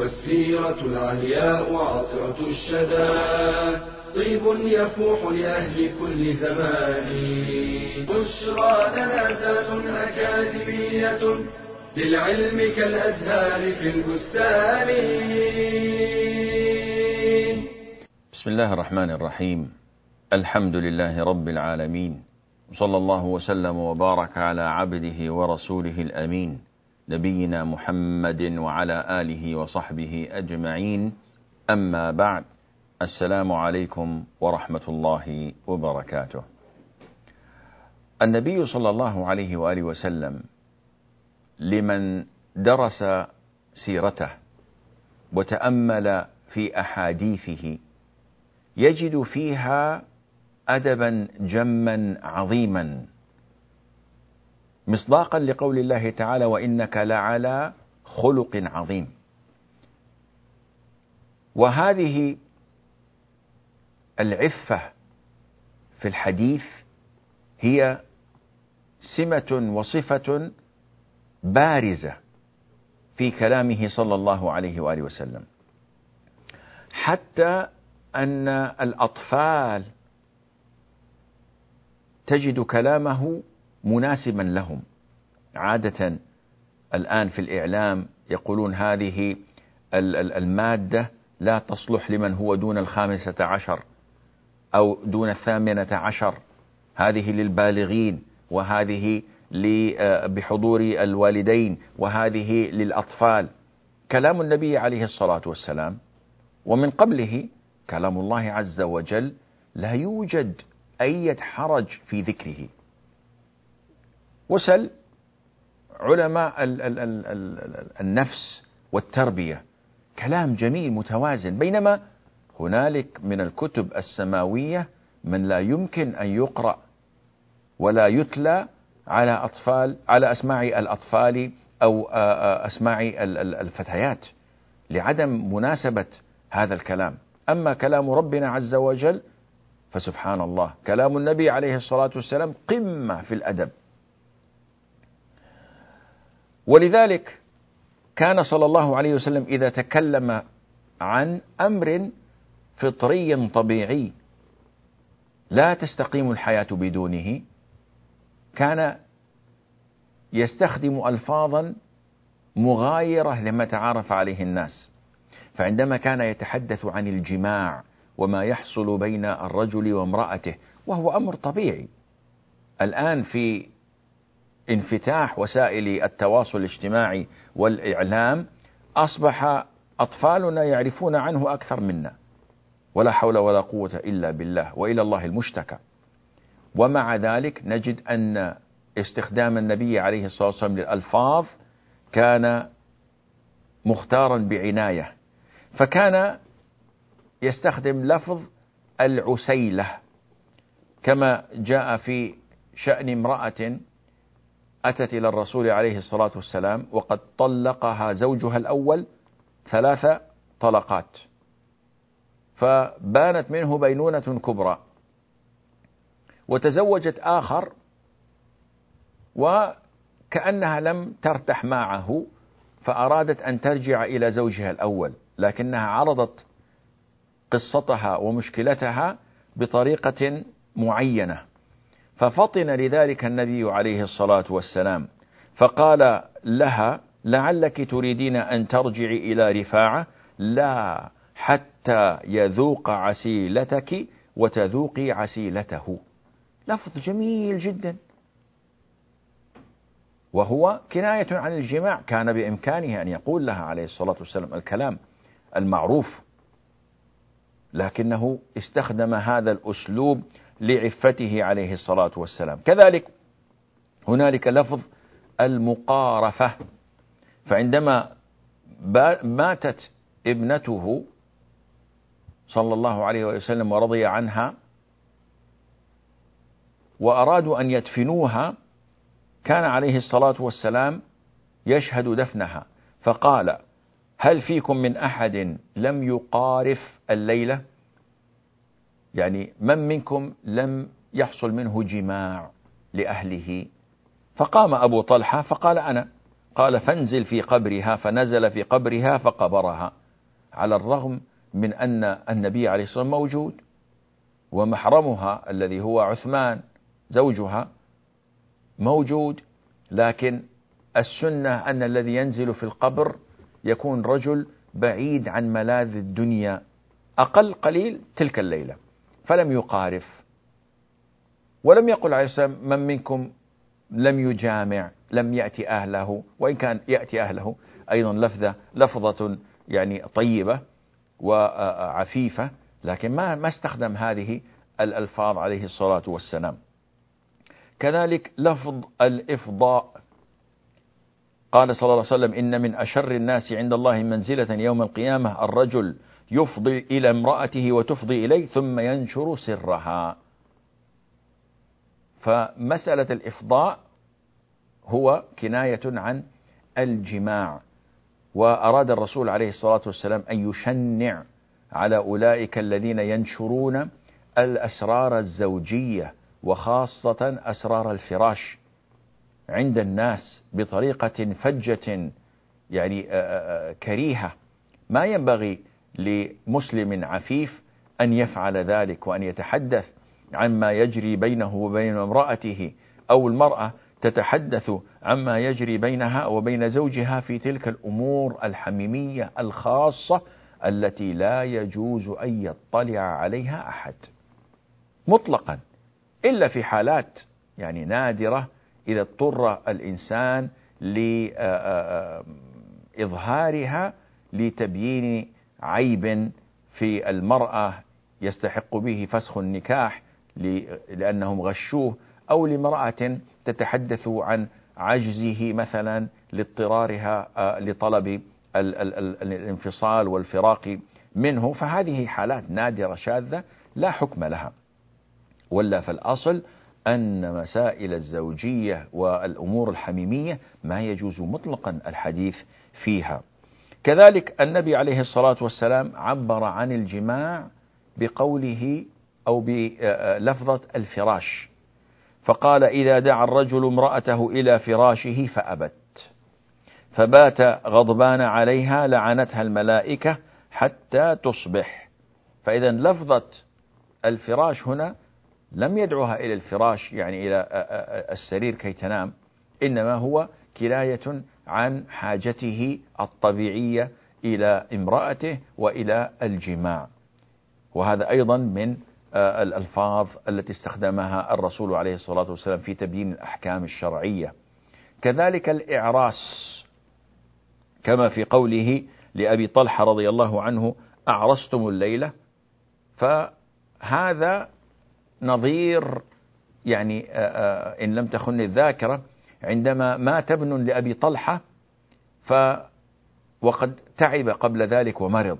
والسيرة العلياء عطرة الشدى. طيب يفوح لأهل كل زمان. بشرى لنا ذات أكاديمية للعلم كالأزهار في البستان. بسم الله الرحمن الرحيم. الحمد لله رب العالمين. صلى الله وسلم وبارك على عبده ورسوله الأمين. نبينا محمد وعلى آله وصحبه أجمعين. أما بعد السلام عليكم ورحمة الله وبركاته. النبي صلى الله عليه وآله وسلم لمن درس سيرته وتأمل في أحاديثه يجد فيها ادبا جما عظيما. مصداقا لقول الله تعالى وإنك لعلى خلق عظيم. وهذه العفة في الحديث هي سمة وصفة بارزة في كلامه صلى الله عليه وآله وسلم. حتى أن الأطفال تجد كلامه مناسبا لهم. عادة الآن في الإعلام يقولون هذه المادة لا تصلح لمن هو دون الخامسة عشر أو دون الثامنة عشر. هذه للبالغين وهذه بحضور الوالدين وهذه للأطفال. كلام النبي عليه الصلاة والسلام ومن قبله كلام الله عز وجل لا يوجد أي حرج في ذكره. وسل علماء النفس والتربية. كلام جميل متوازن. بينما هنالك من الكتب السماوية من لا يمكن أن يقرأ ولا يتلى على أطفال على أسماع الأطفال أو أسماع الفتيات لعدم مناسبة هذا الكلام. أما كلام ربنا عز وجل فسبحان الله. كلام النبي عليه الصلاة والسلام قمة في الأدب. ولذلك كان صلى الله عليه وسلم إذا تكلم عن أمر فطري طبيعي لا تستقيم الحياة بدونه كان يستخدم ألفاظا مغايرة لما تعارف عليه الناس. فعندما كان يتحدث عن الجماع وما يحصل بين الرجل وامرأته وهو أمر طبيعي. الآن في انفتاح وسائل التواصل الاجتماعي والإعلام أصبح أطفالنا يعرفون عنه أكثر منا. ولا حول ولا قوة إلا بالله وإلى الله المشتكى. ومع ذلك نجد أن استخدام النبي عليه الصلاة والسلام للألفاظ كان مختارا بعناية. فكان يستخدم لفظ العسيلة كما جاء في شأن امرأة أتت إلى الرسول عليه الصلاة والسلام وقد طلقها زوجها الأول ثلاث طلقات. فبانت منه بينونة كبرى. وتزوجت آخر وكأنها لم ترتح معه فأرادت أن ترجع إلى زوجها الأول لكنها عرضت قصتها ومشكلتها بطريقة معينة. ففطن لذلك النبي عليه الصلاة والسلام فقال لها لعلك تريدين أن ترجعي إلى رفاعة؟ لا حتى يذوق عسيلتك وتذوقي عسيلته. لفظ جميل جدا. وهو كناية عن الجماع كان بإمكانه أن يقول لها عليه الصلاة والسلام الكلام المعروف لكنه استخدم هذا الأسلوب لعفته عليه الصلاة والسلام. كذلك هنالك لفظ المقارفة. فعندما ماتت ابنته صلى الله عليه وسلم ورضي عنها وأرادوا أن يدفنوها كان عليه الصلاة والسلام يشهد دفنها. فقال هل فيكم من أحد لم يقارف الليلة؟ يعني من منكم لم يحصل منه جماع لأهله؟ فقام أبو طلحة فقال أنا. قال فانزل في قبرها فنزل في قبرها فقبرها على الرغم من أن النبي عليه الصلاة والسلام موجود. ومحرمها الذي هو عثمان زوجها موجود لكن السنة أن الذي ينزل في القبر يكون رجل بعيد عن ملاذ الدنيا أقل قليل تلك الليلة. فلم يقارف. ولم يقل عليه من منكم لم يجامع لم يأتي أهله وإن كان يأتي أهله أيضا لفظة لفظة يعني طيبة وعفيفة لكن ما ما استخدم هذه الألفاظ عليه الصلاة والسلام. كذلك لفظ الإفضاء. قال صلى الله عليه وسلم إن من أشر الناس عند الله منزلة يوم القيامة الرجل يفضي إلى امرأته وتفضي إليه ثم ينشر سرها. فمسألة الإفضاء هو كناية عن الجماع وأراد الرسول عليه الصلاة والسلام أن يشنع على أولئك الذين ينشرون الأسرار الزوجية وخاصة أسرار الفراش عند الناس بطريقة فجة يعني كريهة. ما ينبغي لمسلم عفيف أن يفعل ذلك وأن يتحدث عما يجري بينه وبين امرأته أو المرأة تتحدث عما يجري بينها وبين زوجها في تلك الأمور الحميمية الخاصة التي لا يجوز أن يطلع عليها أحد. مطلقا إلا في حالات يعني نادرة إذا اضطر الإنسان لإظهارها لتبيين عيب في المرأة يستحق به فسخ النكاح لأنهم غشوه أو لامرأة تتحدث عن عجزه مثلا لاضطرارها لطلب الانفصال والفراق منه. فهذه حالات نادرة شاذة لا حكم لها. ولا فالأصل أن مسائل الزوجية والأمور الحميمية ما يجوز مطلقا الحديث فيها. كذلك النبي عليه الصلاة والسلام عبر عن الجماع بقوله أو بلفظة الفراش. فقال إذا دعا الرجل امرأته إلى فراشه فأبت. فبات غضبان عليها لعنتها الملائكة حتى تصبح. فإذا لفظة الفراش هنا لم يدعوها إلى الفراش يعني إلى السرير كي تنام إنما هو كناية عن حاجته الطبيعية إلى امرأته وإلى الجماع. وهذا أيضا من الألفاظ التي استخدمها الرسول عليه الصلاة والسلام في تبيين الأحكام الشرعية. كذلك الإعراس كما في قوله لأبي طلحة رضي الله عنه أعرستم الليلة. فهذا نظير يعني إن لم تخن الذاكرة عندما مات ابن لأبي طلحة ف وقد تعب قبل ذلك ومرض.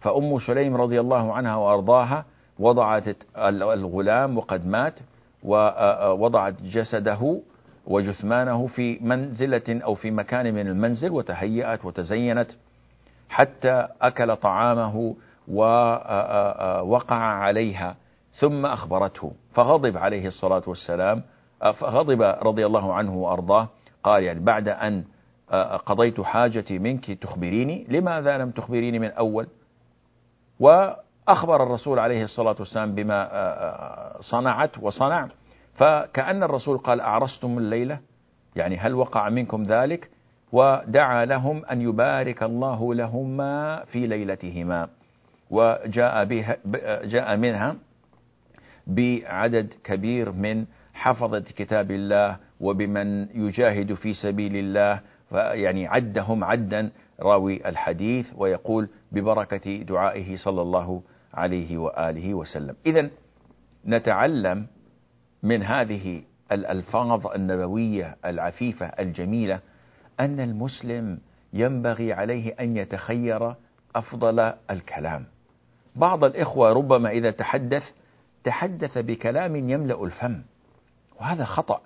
فأم سليم رضي الله عنها وأرضاها وضعت الغلام وقد مات ووضعت جسده وجثمانه في منزلة أو في مكان من المنزل وتهيأت وتزينت حتى أكل طعامه ووقع عليها ثم أخبرته. فغضب عليه الصلاة والسلام فغضب رضي الله عنه وأرضاه. قال يعني بعد أن قضيت حاجتي منك تخبريني. لماذا لم تخبريني من أول؟ وأخبر الرسول عليه الصلاة والسلام بما صنعت وصنع فكأن الرسول قال أعرستم الليلة؟ يعني هل وقع منكم ذلك؟ ودعا لهم أن يبارك الله لهما في ليلتهما. وجاء بها جاء منها بعدد كبير من حفظة كتاب الله وبمن يجاهد في سبيل الله يعني عدهم عدا راوي الحديث ويقول ببركة دعائه صلى الله عليه وآله وسلم. إذا نتعلم من هذه الألفاظ النبوية العفيفة الجميلة أن المسلم ينبغي عليه أن يتخير أفضل الكلام. بعض الإخوة ربما إذا تحدث تحدث بكلام يملأ الفم. وهذا خطأ.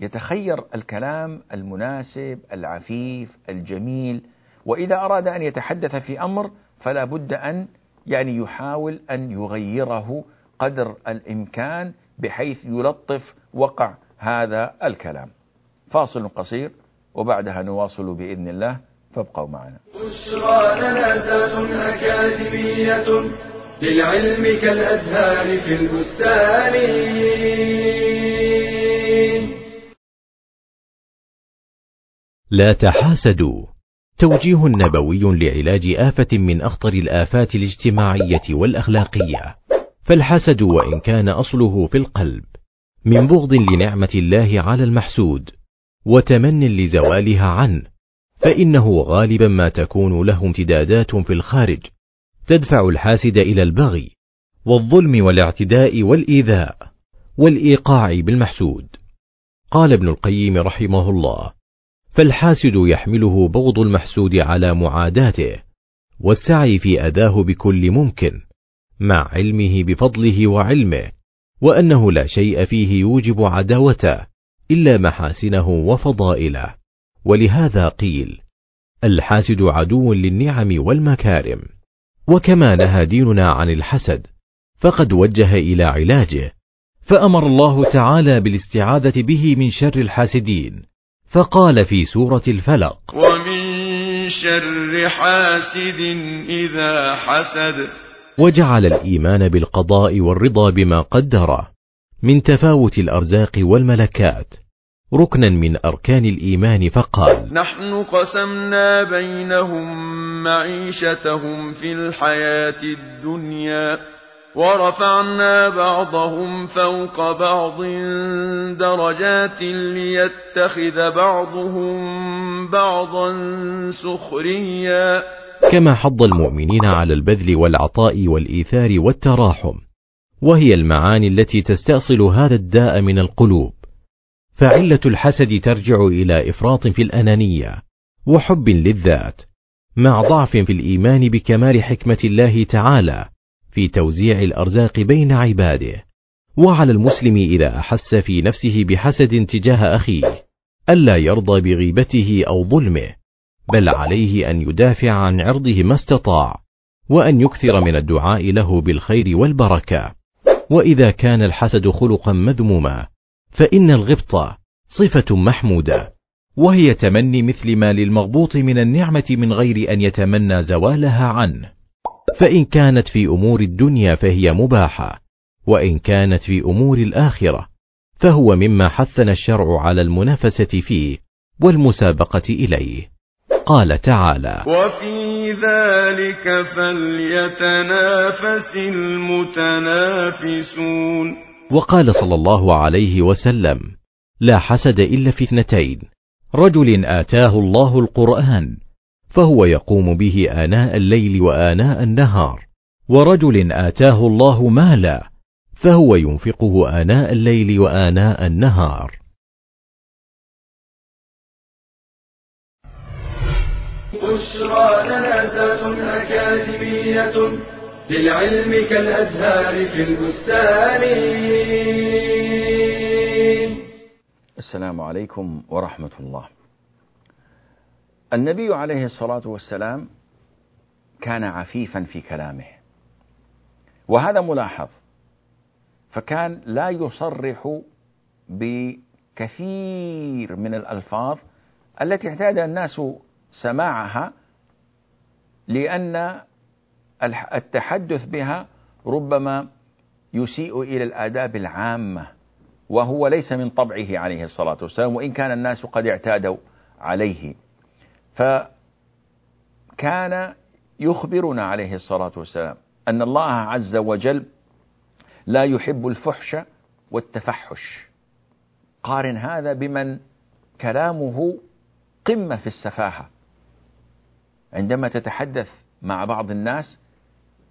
يتخير الكلام المناسب العفيف الجميل. وإذا أراد أن يتحدث في أمر فلا بد أن يعني يحاول أن يغيره قدر الإمكان بحيث يلطف وقع هذا الكلام. فاصل قصير وبعدها نواصل بإذن الله. فابقوا معنا. بشرى أكاديمية للعلم كالأزهار في البستان. لا تحاسدوا. توجيه نبوي لعلاج آفة من أخطر الآفات الاجتماعية والأخلاقية. فالحسد وإن كان أصله في القلب. من بغض لنعمة الله على المحسود. وتمن لزوالها عنه. فإنه غالبا ما تكون له امتدادات في الخارج. تدفع الحاسد إلى البغي. والظلم والاعتداء والإيذاء. والإيقاع بالمحسود. قال ابن القيم رحمه الله فالحاسد يحمله بغض المحسود على معاداته والسعي في أذاه بكل ممكن مع علمه بفضله وعلمه وأنه لا شيء فيه يوجب عداوته إلا محاسنه وفضائله. ولهذا قيل الحاسد عدو للنعم والمكارم وكما نهى ديننا عن الحسد فقد وجه إلى علاجه فأمر الله تعالى بالاستعاذة به من شر الحاسدين. فقال في سورة الفلق. ومن شر حاسد إذا حسد. وجعل الإيمان بالقضاء والرضا بما قدره. من تفاوت الأرزاق والملكات. ركنا من أركان الإيمان فقال نحن قسمنا بينهم معيشتهم في الحياة الدنيا. ورفعنا بعضهم فوق بعض درجات ليتخذ بعضهم بعضا سخريا. كما حض المؤمنين على البذل والعطاء والإيثار والتراحم وهي المعاني التي تستأصل هذا الداء من القلوب. فعلة الحسد ترجع إلى إفراط في الأنانية وحب للذات مع ضعف في الإيمان بكمال حكمة الله تعالى. في توزيع الأرزاق بين عباده وعلى المسلم إذا أحس في نفسه بحسد تجاه أخيه ألا يرضى بغيبته أو ظلمه بل عليه أن يدافع عن عرضه ما استطاع وأن يكثر من الدعاء له بالخير والبركة. وإذا كان الحسد خلقا مذموما فإن الغبطة صفة محمودة وهي تمني مثل ما للمغبوط من النعمة من غير أن يتمنى زوالها عنه. فإن كانت في أمور الدنيا فهي مباحة وإن كانت في أمور الآخرة فهو مما حثنا الشرع على المنافسة فيه والمسابقة إليه. قال تعالى وفي ذلك فليتنافس المتنافسون. وقال صلى الله عليه وسلم لا حسد إلا في اثنتين رجل آتاه الله القرآن فهو يقوم به آناء الليل وآناء النهار. ورجل آتاه الله مالا فهو ينفقه آناء الليل وآناء النهار. بشرى لنا أكاديمية للعلم كالأزهار في البستان. السلام عليكم ورحمة الله. النبي عليه الصلاة والسلام كان عفيفا في كلامه. وهذا ملاحظ. فكان لا يصرح بكثير من الألفاظ التي اعتاد الناس سماعها لأن التحدث بها ربما يسيء إلى الآداب العامة وهو ليس من طبعه عليه الصلاة والسلام وإن كان الناس قد اعتادوا عليه. فكان يخبرنا عليه الصلاة والسلام أن الله عز وجل لا يحب الفحش والتفحش. قارن هذا بمن كلامه قمة في السفاهة. عندما تتحدث مع بعض الناس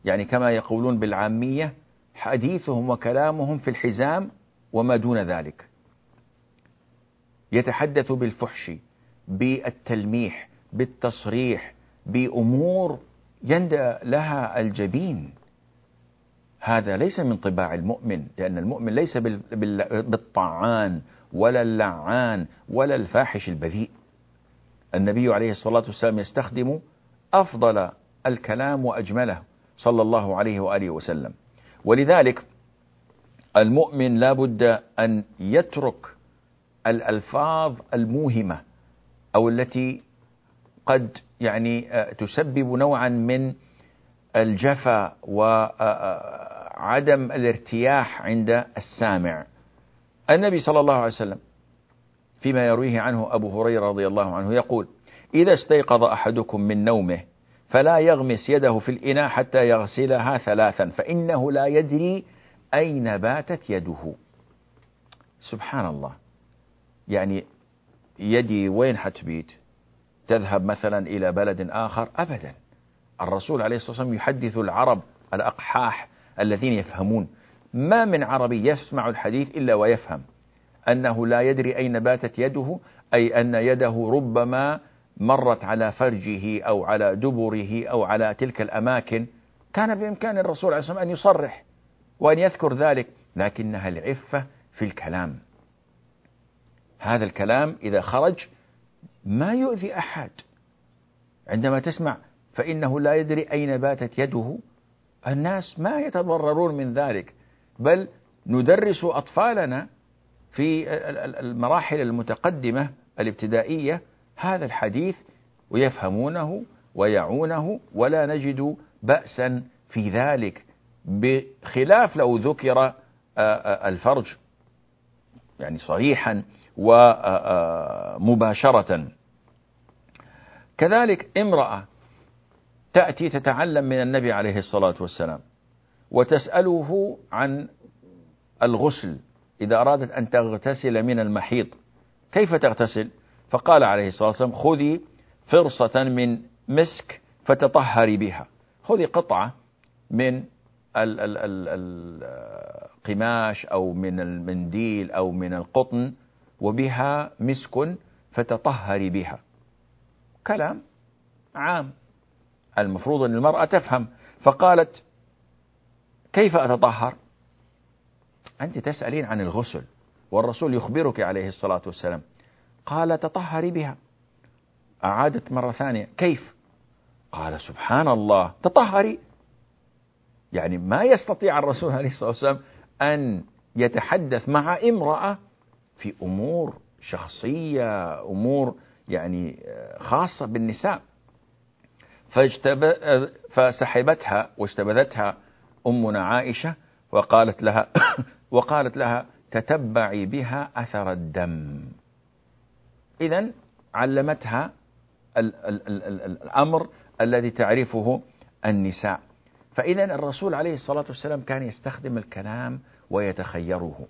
يعني كما يقولون بالعامية حديثهم وكلامهم في الحزام وما دون ذلك. يتحدث بالفحش بالتلميح بالتصريح بأمور يندى لها الجبين. هذا ليس من طباع المؤمن لأن المؤمن ليس بالطعان ولا اللعان ولا الفاحش البذيء. النبي عليه الصلاة والسلام يستخدم أفضل الكلام وأجمله صلى الله عليه وآله وسلم. ولذلك المؤمن لا بد أن يترك الألفاظ الموهمة أو التي قد يعني آه، تسبب نوعا من الجفا وعدم الارتياح عند السامع. النبي صلى الله عليه وسلم فيما يرويه عنه أبو هريرة رضي الله عنه يقول إذا استيقظ أحدكم من نومه فلا يغمس يده في الإناء حتى يغسلها ثلاثا فإنه لا يدري أين باتت يده. سبحان الله. يعني يدي وين حتبيت؟ تذهب مثلا إلى بلد آخر؟ أبدا. الرسول عليه الصلاة والسلام يحدث العرب الأقحاح الذين يفهمون. ما من عربي يسمع الحديث إلا ويفهم. أنه لا يدري أين باتت يده أي أن يده ربما مرت على فرجه أو على دبره أو على تلك الأماكن. كان بإمكان الرسول عليه الصلاة والسلام أن يصرح وأن يذكر ذلك لكنها العفة في الكلام. هذا الكلام إذا خرج ما يؤذي أحد. عندما تسمع فإنه لا يدري أين باتت يده. الناس ما يتضررون من ذلك بل ندرس أطفالنا في المراحل المتقدمة الابتدائية. هذا الحديث ويفهمونه ويعونه ولا نجد بأسا في ذلك. بخلاف لو ذكر الفرج يعني صريحا ومباشرة. كذلك امرأة تأتي تتعلم من النبي عليه الصلاة والسلام وتسأله عن الغسل إذا أرادت أن تغتسل من المحيط. كيف تغتسل؟ فقال عليه الصلاة والسلام خذي فرصة من مسك فتطهري بها. خذي قطعة من القماش أو من المنديل أو من القطن وبها مسك فتطهري بها. كلام عام. المفروض أن المرأة تفهم. فقالت كيف أتطهر؟ أنت تسألين عن الغسل والرسول يخبرك عليه الصلاة والسلام. قال تطهري بها. أعادت مرة ثانية كيف؟ قال سبحان الله تطهري. يعني ما يستطيع الرسول عليه الصلاة والسلام أن يتحدث مع امرأة في أمور شخصية أمور يعني خاصة بالنساء. فاجتب... فسحبتها واجتبذتها أمنا عائشة وقالت لها وقالت لها تتبعي بها أثر الدم. إذا علمتها ال ال ال ال الأمر الذي تعرفه النساء. فإذا الرسول عليه الصلاة والسلام كان يستخدم الكلام ويتخيره.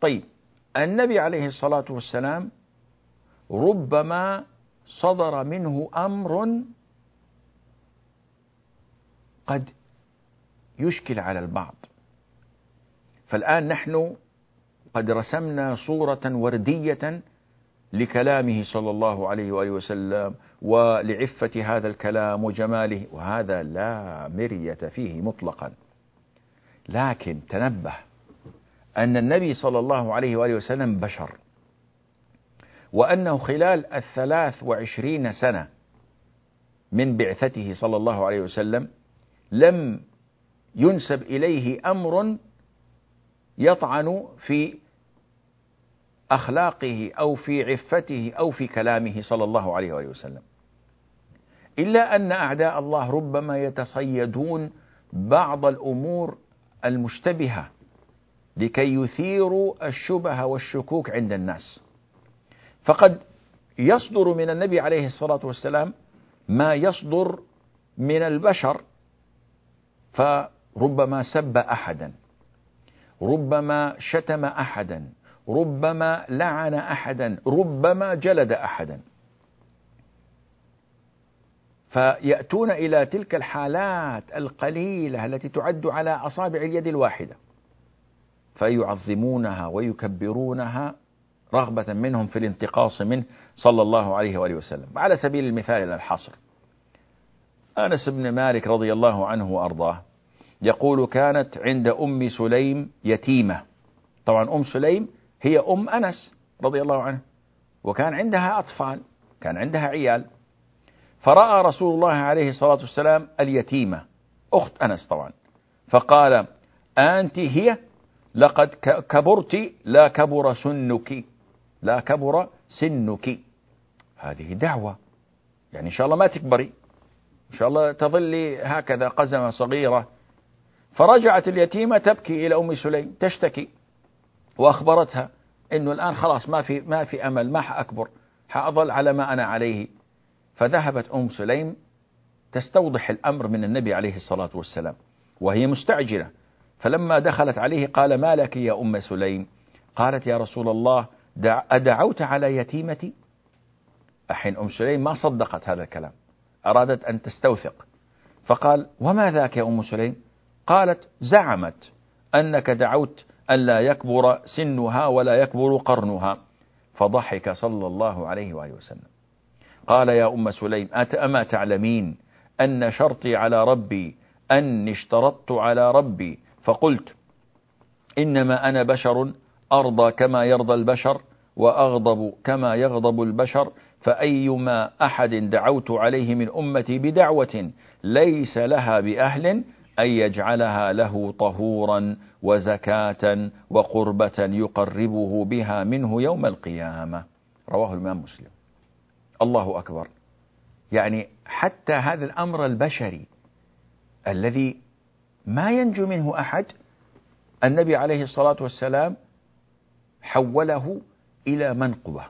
طيب النبي عليه الصلاة والسلام ربما صدر منه أمر قد يشكل على البعض. فالآن نحن قد رسمنا صورة وردية لكلامه صلى الله عليه وآله وسلم ولعفة هذا الكلام وجماله وهذا لا مرية فيه مطلقا. لكن تنبه أن النبي صلى الله عليه وآله وسلم بشر وأنه خلال الثلاث وعشرين سنة من بعثته صلى الله عليه وسلم لم ينسب إليه أمر يطعن في أخلاقه أو في عفته أو في كلامه صلى الله عليه وآله وسلم. إلا أن أعداء الله ربما يتصيدون بعض الأمور المشتبهة لكي يثيروا الشبهة والشكوك عند الناس. فقد يصدر من النبي عليه الصلاة والسلام ما يصدر من البشر فربما سب أحدا ربما شتم أحدا ربما لعن أحدا ربما جلد أحدا. فيأتون إلى تلك الحالات القليلة التي تعد على أصابع اليد الواحدة. فيعظمونها ويكبرونها رغبة منهم في الانتقاص منه صلى الله عليه وآله وسلم. على سبيل المثال إلى الحصر. أنس بن مالك رضي الله عنه وأرضاه يقول كانت عند أم سليم يتيمة. طبعا أم سليم هي أم أنس رضي الله عنه وكان عندها أطفال كان عندها عيال. فرأى رسول الله عليه الصلاة والسلام اليتيمة أخت أنس طبعا. فقال أنت هي لقد كبرت لا كبر سنك لا كبر سنك. هذه دعوة. يعني إن شاء الله ما تكبري. إن شاء الله تظلي هكذا قزمة صغيرة. فرجعت اليتيمة تبكي إلى أم سليم تشتكي. وأخبرتها أنه الآن خلاص ما في ما في أمل ما حأكبر. حأظل على ما أنا عليه. فذهبت أم سليم تستوضح الأمر من النبي عليه الصلاة والسلام. وهي مستعجلة. فلما دخلت عليه قال ما لك يا أم سليم؟ قالت يا رسول الله أدعوت على يتيمتي؟ أحين أم سليم ما صدقت هذا الكلام أرادت أن تستوثق. فقال وما ذاك يا أم سليم؟ قالت زعمت أنك دعوت ألا يكبر سنها ولا يكبر قرنها. فضحك صلى الله عليه وآله وسلم. قال يا أم سليم أما تعلمين أن شرطي على ربي أني اشترطت على ربي فقلت إنما أنا بشر أرضى كما يرضى البشر وأغضب كما يغضب البشر فأيما أحد دعوت عليه من أمتي بدعوة ليس لها بأهل أن يجعلها له طهورا وزكاة وقربة يقربه بها منه يوم القيامة. رواه الإمام مسلم. الله أكبر. يعني حتى هذا الأمر البشري الذي ما ينجو منه أحد. النبي عليه الصلاة والسلام حوله إلى منقبة.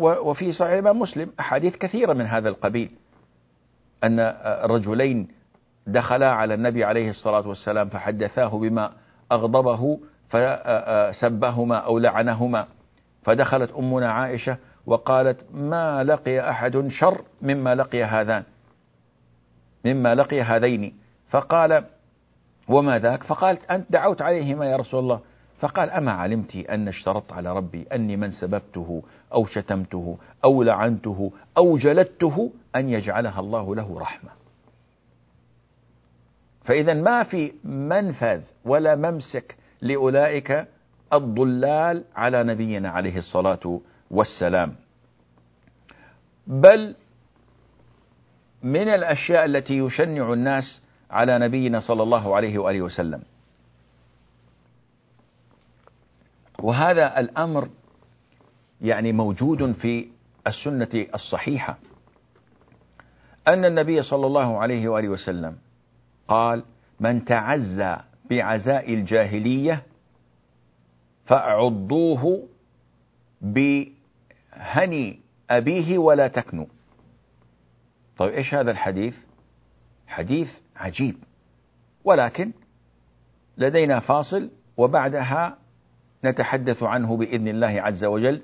وفي صحيح مسلم أحاديث كثيرة من هذا القبيل. أن رجلين دخلا على النبي عليه الصلاة والسلام فحدثاه بما أغضبه فسبهما أو لعنهما. فدخلت أمنا عائشة وقالت ما لقي أحد شر مما لقي هذان مما لقي هذين. فقال وما ذاك؟ فقالت أنت دعوت عليهما يا رسول الله. فقال أما علمت أن اشترطت على ربي أني من سببته أو شتمته أو لعنته أو جلدته أن يجعلها الله له رحمة. فإذا ما في منفذ ولا ممسك لأولئك الضلال على نبينا عليه الصلاة والسلام. بل من الأشياء التي يشنع الناس على نبينا صلى الله عليه وآله وسلم. وهذا الأمر يعني موجود في السنة الصحيحة. أن النبي صلى الله عليه وآله وسلم قال من تعزى بعزاء الجاهلية فأعضوه بهني أبيه ولا تكنوا طيب إيش هذا الحديث؟ حديث عجيب. ولكن لدينا فاصل وبعدها نتحدث عنه بإذن الله عز وجل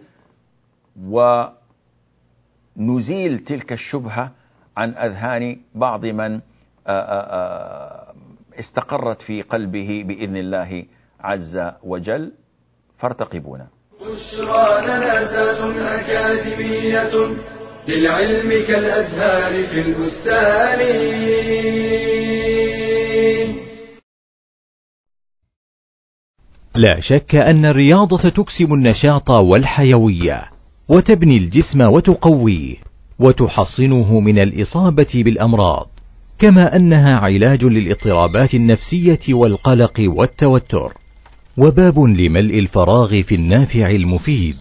ونزيل تلك الشبهة عن أذهان بعض من استقرت في قلبه بإذن الله عز وجل. فارتقبونا. بشرى لنا أكاديمية للعلم كالأزهار في البستان. لا شك أن الرياضة تكسب النشاط والحيوية وتبني الجسم وتقويه وتحصنه من الإصابة بالأمراض كما أنها علاج للاضطرابات النفسية والقلق والتوتر. وباب لملء الفراغ في النافع المفيد.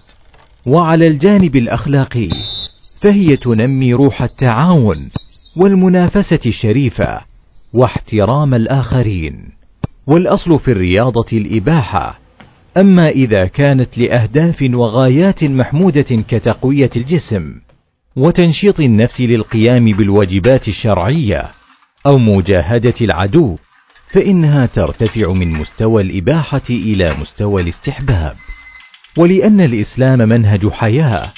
وعلى الجانب الأخلاقي فهي تنمي روح التعاون والمنافسة الشريفة واحترام الآخرين. والأصل في الرياضة الإباحة. أما إذا كانت لأهداف وغايات محمودة كتقوية الجسم وتنشيط النفس للقيام بالواجبات الشرعية أو مجاهدة العدو فإنها ترتفع من مستوى الإباحة إلى مستوى الاستحباب. ولأن الإسلام منهج حياة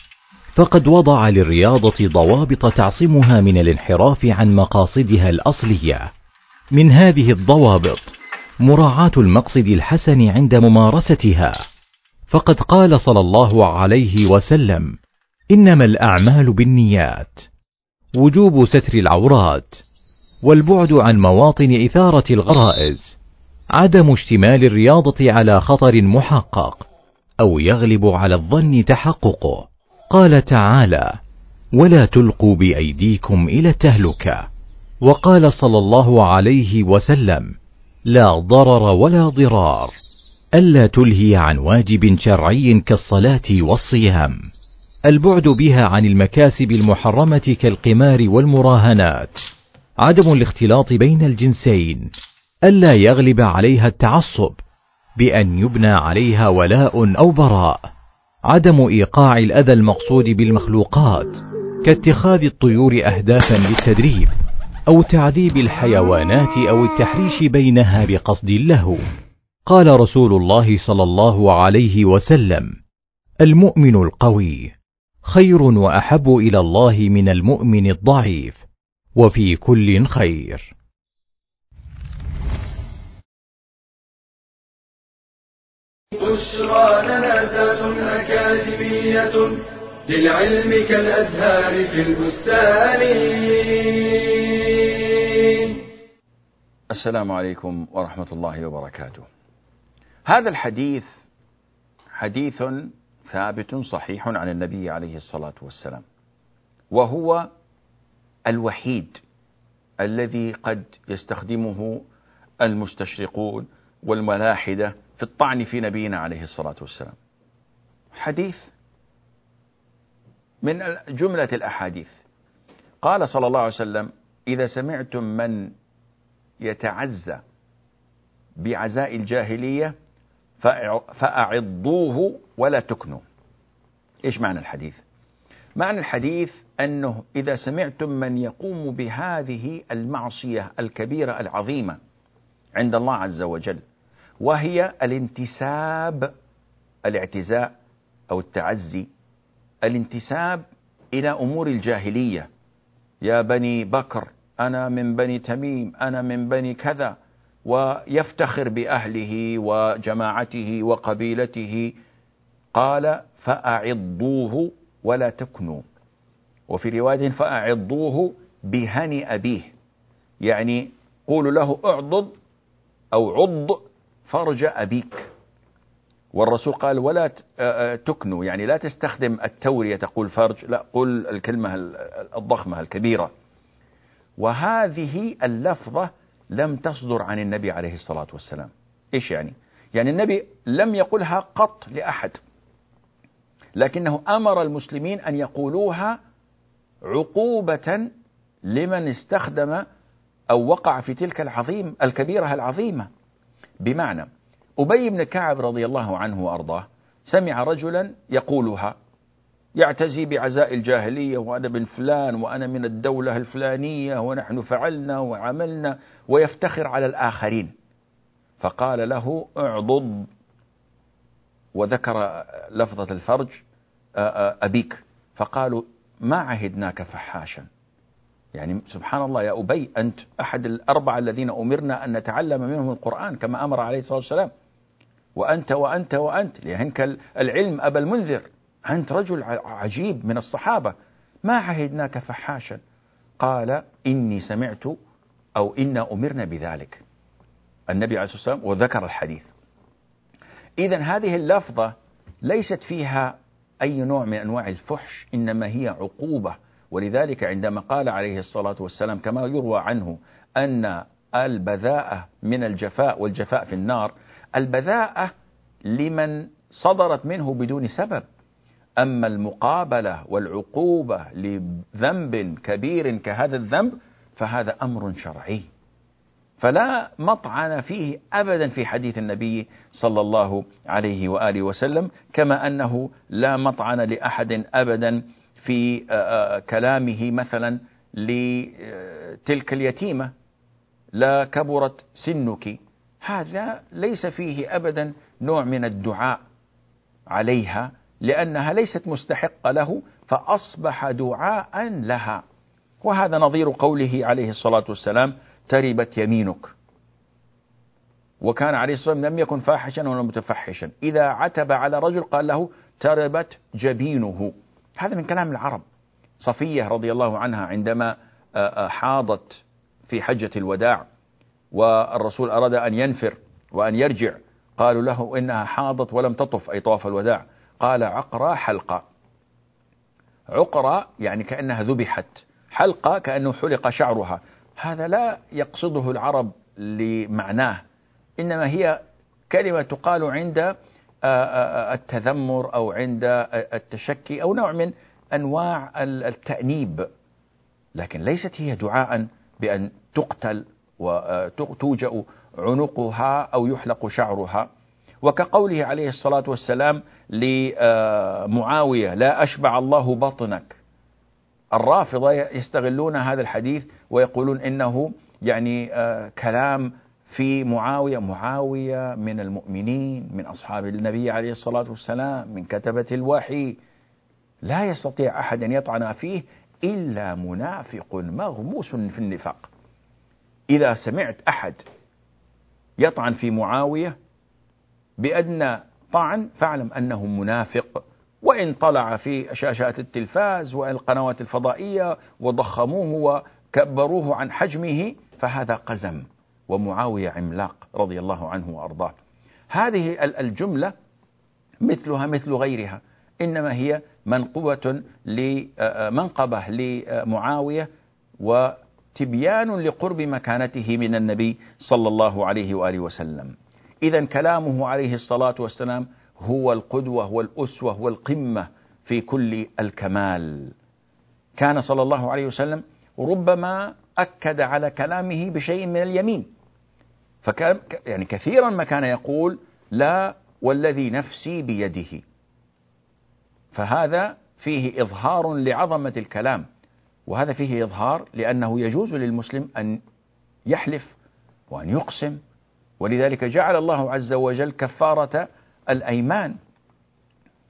فقد وضع للرياضة ضوابط تعصمها من الانحراف عن مقاصدها الأصلية. من هذه الضوابط مراعاة المقصد الحسن عند ممارستها. فقد قال صلى الله عليه وسلم إنما الأعمال بالنيات. وجوب ستر العورات. والبعد عن مواطن إثارة الغرائز. عدم اشتمال الرياضة على خطر محقق. أو يغلب على الظن تحققه. قال تعالى ولا تلقوا بأيديكم إلى التهلكة. وقال صلى الله عليه وسلم لا ضرر ولا ضرار. ألا تلهي عن واجب شرعي كالصلاة والصيام. البعد بها عن المكاسب المحرمة كالقمار والمراهنات. عدم الاختلاط بين الجنسين. ألا يغلب عليها التعصب بأن يبنى عليها ولاء أو براء. عدم إيقاع الأذى المقصود بالمخلوقات كاتخاذ الطيور أهدافا للتدريب. أو تعذيب الحيوانات أو التحريش بينها بقصد اللهو قال رسول الله صلى الله عليه وسلم المؤمن القوي خير وأحب إلى الله من المؤمن الضعيف وفي كل خير. بشرى لنا ذات أكاديمية للعلم كالأزهار في البستان. السلام عليكم ورحمة الله وبركاته. هذا الحديث حديث ثابت صحيح عن النبي عليه الصلاة والسلام. وهو الوحيد الذي قد يستخدمه المستشرقون والملاحدة في الطعن في نبينا عليه الصلاة والسلام. حديث من جملة الأحاديث قال صلى الله عليه وسلم إذا سمعتم من يتعزى بعزاء الجاهلية فأعضوه ولا تكنوا. إيش معنى الحديث؟ معنى الحديث أنه إذا سمعتم من يقوم بهذه المعصية الكبيرة العظيمة عند الله عز وجل وهي الانتساب الاعتزاء أو التعزي الانتساب إلى أمور الجاهلية. يا بني بكر أنا من بني تميم أنا من بني كذا ويفتخر بأهله وجماعته وقبيلته. قال فأعضوه ولا تكنوا. وفي رواية فأعضوه بهني أبيه. يعني قولوا له اعضض أو عض فرج أبيك. والرسول قال ولا تكنوا. يعني لا تستخدم التورية تقول فرج لا قل الكلمة الضخمة الكبيرة. وهذه اللفظة لم تصدر عن النبي عليه الصلاة والسلام. إيش يعني؟ يعني النبي لم يقلها قط لأحد لكنه أمر المسلمين أن يقولوها عقوبة لمن استخدم أو وقع في تلك العظيم الكبيرة العظيمة. بمعنى أبي بن كعب رضي الله عنه وأرضاه سمع رجلا يقولها يعتزي بعزاء الجاهلية وأنا بن فلان وأنا من الدولة الفلانية ونحن فعلنا وعملنا ويفتخر على الآخرين. فقال له اعضض وذكر لفظة الفرج أبيك. فقالوا ما عهدناك فحاشا. يعني سبحان الله يا أبي أنت أحد الأربعة الذين أمرنا أن نتعلم منهم القرآن كما أمر عليه الصلاة والسلام. وأنت وأنت وأنت لأنك العلم أبا المنذر. أنت رجل عجيب من الصحابة. ما عهدناك فحاشا؟ قال إني سمعت أو إنا أمرنا بذلك. النبي عليه الصلاة والسلام وذكر الحديث. إذا هذه اللفظة ليست فيها أي نوع من أنواع الفحش إنما هي عقوبة. ولذلك عندما قال عليه الصلاة والسلام كما يروى عنه أن البذاءة من الجفاء والجفاء في النار البذاءة لمن صدرت منه بدون سبب. أما المقابلة والعقوبة لذنب كبير كهذا الذنب فهذا أمر شرعي. فلا مطعن فيه أبدا في حديث النبي صلى الله عليه وآله وسلم كما أنه لا مطعن لأحد أبدا في كلامه مثلا لتلك اليتيمة. لا كبرت سنك. هذا ليس فيه أبدا نوع من الدعاء عليها. لأنها ليست مستحقة له فأصبح دعاء لها. وهذا نظير قوله عليه الصلاة والسلام تربت يمينك. وكان عليه الصلاة والسلام لم يكن فاحشا ولا متفحشا. إذا عتب على رجل قال له تربت جبينه. هذا من كلام العرب. صفية رضي الله عنها عندما حاضت في حجة الوداع والرسول أراد أن ينفر وأن يرجع قالوا له إنها حاضت ولم تطف أي طواف الوداع. قال عقرى حلقة عقرى يعني كأنها ذبحت. حلقة كأنه حلق شعرها. هذا لا يقصده العرب لمعناه إنما هي كلمة تقال عند التذمر أو عند التشكي أو نوع من أنواع التأنيب. لكن ليست هي دعاء بأن تقتل وتوجأ عنقها أو يحلق شعرها. وكقوله عليه الصلاة والسلام لمعاوية لا أشبع الله بطنك. الرافضة يستغلون هذا الحديث ويقولون إنه يعني كلام في معاوية معاوية من المؤمنين من أصحاب النبي عليه الصلاة والسلام من كتبة الوحي. لا يستطيع أحد أن يطعن فيه إلا منافق مغموس في النفاق. إذا سمعت أحد يطعن في معاوية بأدنى طعن فاعلم أنه منافق. وإن طلع في شاشات التلفاز والقنوات الفضائية وضخموه وكبروه عن حجمه فهذا قزم. ومعاوية عملاق رضي الله عنه وأرضاه. هذه الجملة مثلها مثل غيرها. إنما هي منقبة لمنقبة لمعاوية وتبيان لقرب مكانته من النبي صلى الله عليه وآله وسلم. إذا كلامه عليه الصلاة والسلام هو القدوة والأسوة والقمة في كل الكمال. كان صلى الله عليه وسلم ربما أكد على كلامه بشيء من اليمين. فكان يعني كثيرا ما كان يقول لا والذي نفسي بيده. فهذا فيه إظهار لعظمة الكلام. وهذا فيه إظهار لأنه يجوز للمسلم أن يحلف وأن يقسم ولذلك جعل الله عز وجل كفارة الأيمان.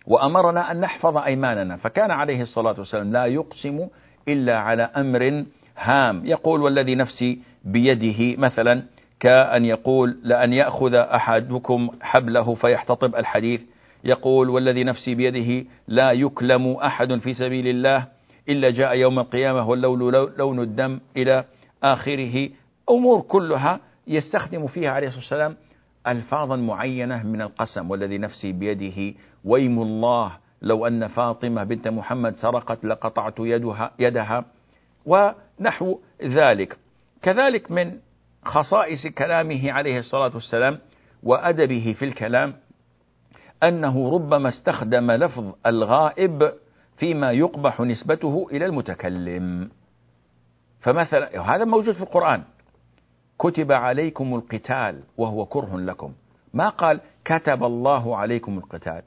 وأمرنا أن نحفظ أيماننا. فكان عليه الصلاة والسلام لا يقسم إلا على أمر هام. يقول والذي نفسي بيده مثلا كأن يقول لأن يأخذ أحدكم حبله فيحتطب الحديث. يقول والذي نفسي بيده لا يكلم أحد في سبيل الله إلا جاء يوم القيامة واللون لون الدم إلى آخره. أمور كلها يستخدم فيها عليه الصلاة والسلام ألفاظا معينة من القسم والذي نفسي بيده ويم الله. لو أن فاطمة بنت محمد سرقت لقطعت يدها, يدها ونحو ذلك. كذلك من خصائص كلامه عليه الصلاة والسلام وأدبه في الكلام أنه ربما استخدم لفظ الغائب فيما يقبح نسبته إلى المتكلم. فمثلا هذا موجود في القرآن. كتب عليكم القتال وهو كره لكم. ما قال كتب الله عليكم القتال.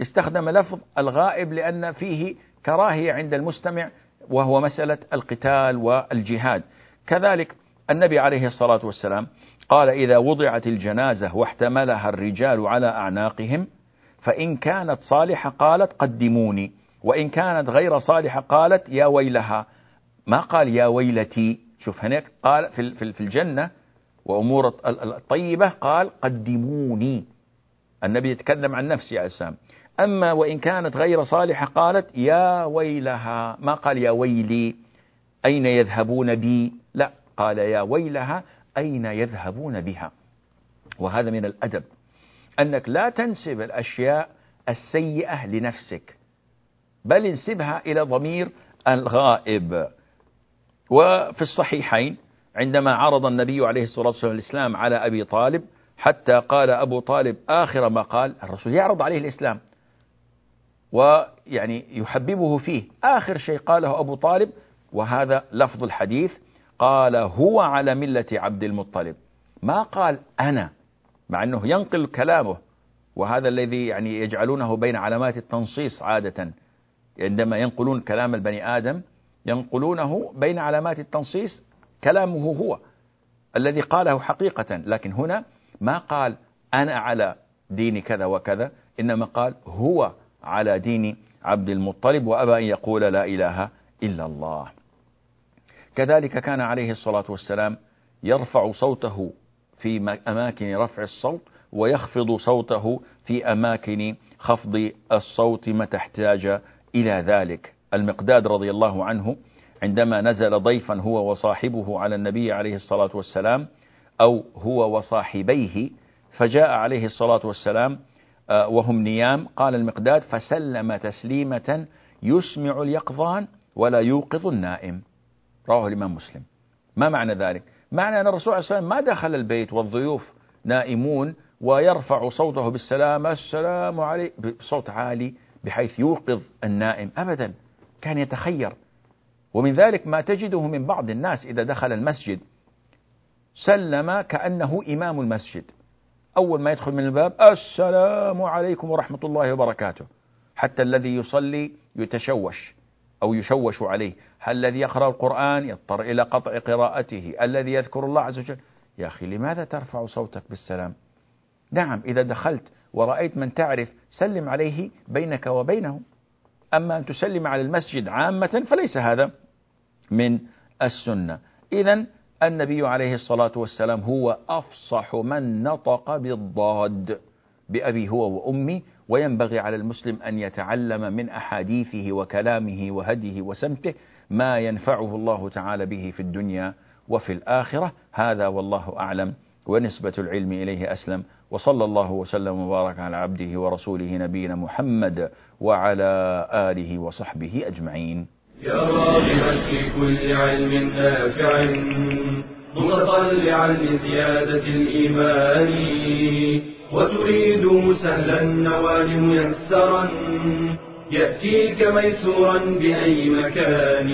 استخدم لفظ الغائب لأن فيه كراهية عند المستمع وهو مسألة القتال والجهاد. كذلك النبي عليه الصلاة والسلام قال إذا وضعت الجنازة واحتملها الرجال على أعناقهم فإن كانت صالحة قالت قدموني وإن كانت غير صالحة قالت يا ويلها. ما قال يا ويلتي؟ شوف هناك قال في في الجنة وأمور الطيبة قال قدموني. النبي يتكلم عن نفسه عليه السلام. أما وإن كانت غير صالحة قالت يا ويلها ما قال يا ويلي أين يذهبون بي؟ لا قال يا ويلها أين يذهبون بها؟ وهذا من الأدب. أنك لا تنسب الأشياء السيئة لنفسك بل انسبها إلى ضمير الغائب. وفي الصحيحين عندما عرض النبي عليه الصلاة والسلام الإسلام على أبي طالب حتى قال أبو طالب آخر ما قال الرسول يعرض عليه الإسلام. ويعني يحببه فيه. آخر شيء قاله أبو طالب وهذا لفظ الحديث قال هو على ملة عبد المطلب. ما قال أنا مع أنه ينقل كلامه. وهذا الذي يعني يجعلونه بين علامات التنصيص عادة عندما ينقلون كلام البني آدم ينقلونه بين علامات التنصيص كلامه هو الذي قاله حقيقة. لكن هنا ما قال أنا على دين كذا وكذا إنما قال هو على دين عبد المطلب وأبى أن يقول لا إله إلا الله. كذلك كان عليه الصلاة والسلام يرفع صوته في أماكن رفع الصوت ويخفض صوته في أماكن خفض الصوت متى احتاج إلى ذلك. المقداد رضي الله عنه عندما نزل ضيفا هو وصاحبه على النبي عليه الصلاة والسلام أو هو وصاحبيه فجاء عليه الصلاة والسلام آه، وهم نيام قال المقداد فسلم تسليمة يسمع اليقظان ولا يوقظ النائم. رواه الإمام مسلم. ما معنى ذلك؟ معنى أن الرسول عليه وسلم ما دخل البيت والضيوف نائمون ويرفع صوته بالسلام السلام عليك بصوت عالي بحيث يوقظ النائم أبدا. كان يتخير. ومن ذلك ما تجده من بعض الناس إذا دخل المسجد سلم كأنه إمام المسجد. أول ما يدخل من الباب السلام عليكم ورحمة الله وبركاته. حتى الذي يصلي يتشوش أو يشوش عليه. هل الذي يقرأ القرآن يضطر إلى قطع قراءته؟ الذي يذكر الله عز وجل؟ يا أخي لماذا ترفع صوتك بالسلام؟ نعم إذا دخلت ورأيت من تعرف سلم عليه بينك وبينه أما أن تسلم على المسجد عامة فليس هذا من السنة. إذا النبي عليه الصلاة والسلام هو أفصح من نطق بالضاد بأبي هو وأمي وينبغي على المسلم أن يتعلم من أحاديثه وكلامه وهديه وسمته ما ينفعه الله تعالى به في الدنيا وفي الآخرة. هذا والله أعلم. ونسبة العلم إليه أسلم وصلى الله وسلم وبارك على عبده ورسوله نبينا محمد وعلى آله وصحبه أجمعين. يا راغبا في كل علم نافع متطلعا لزيادة الإيمان وتريد سهلا النوال ميسرا يأتيك ميسورا بأي مكان.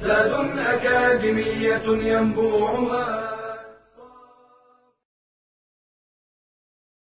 زاد أكاديمية ينبوعها.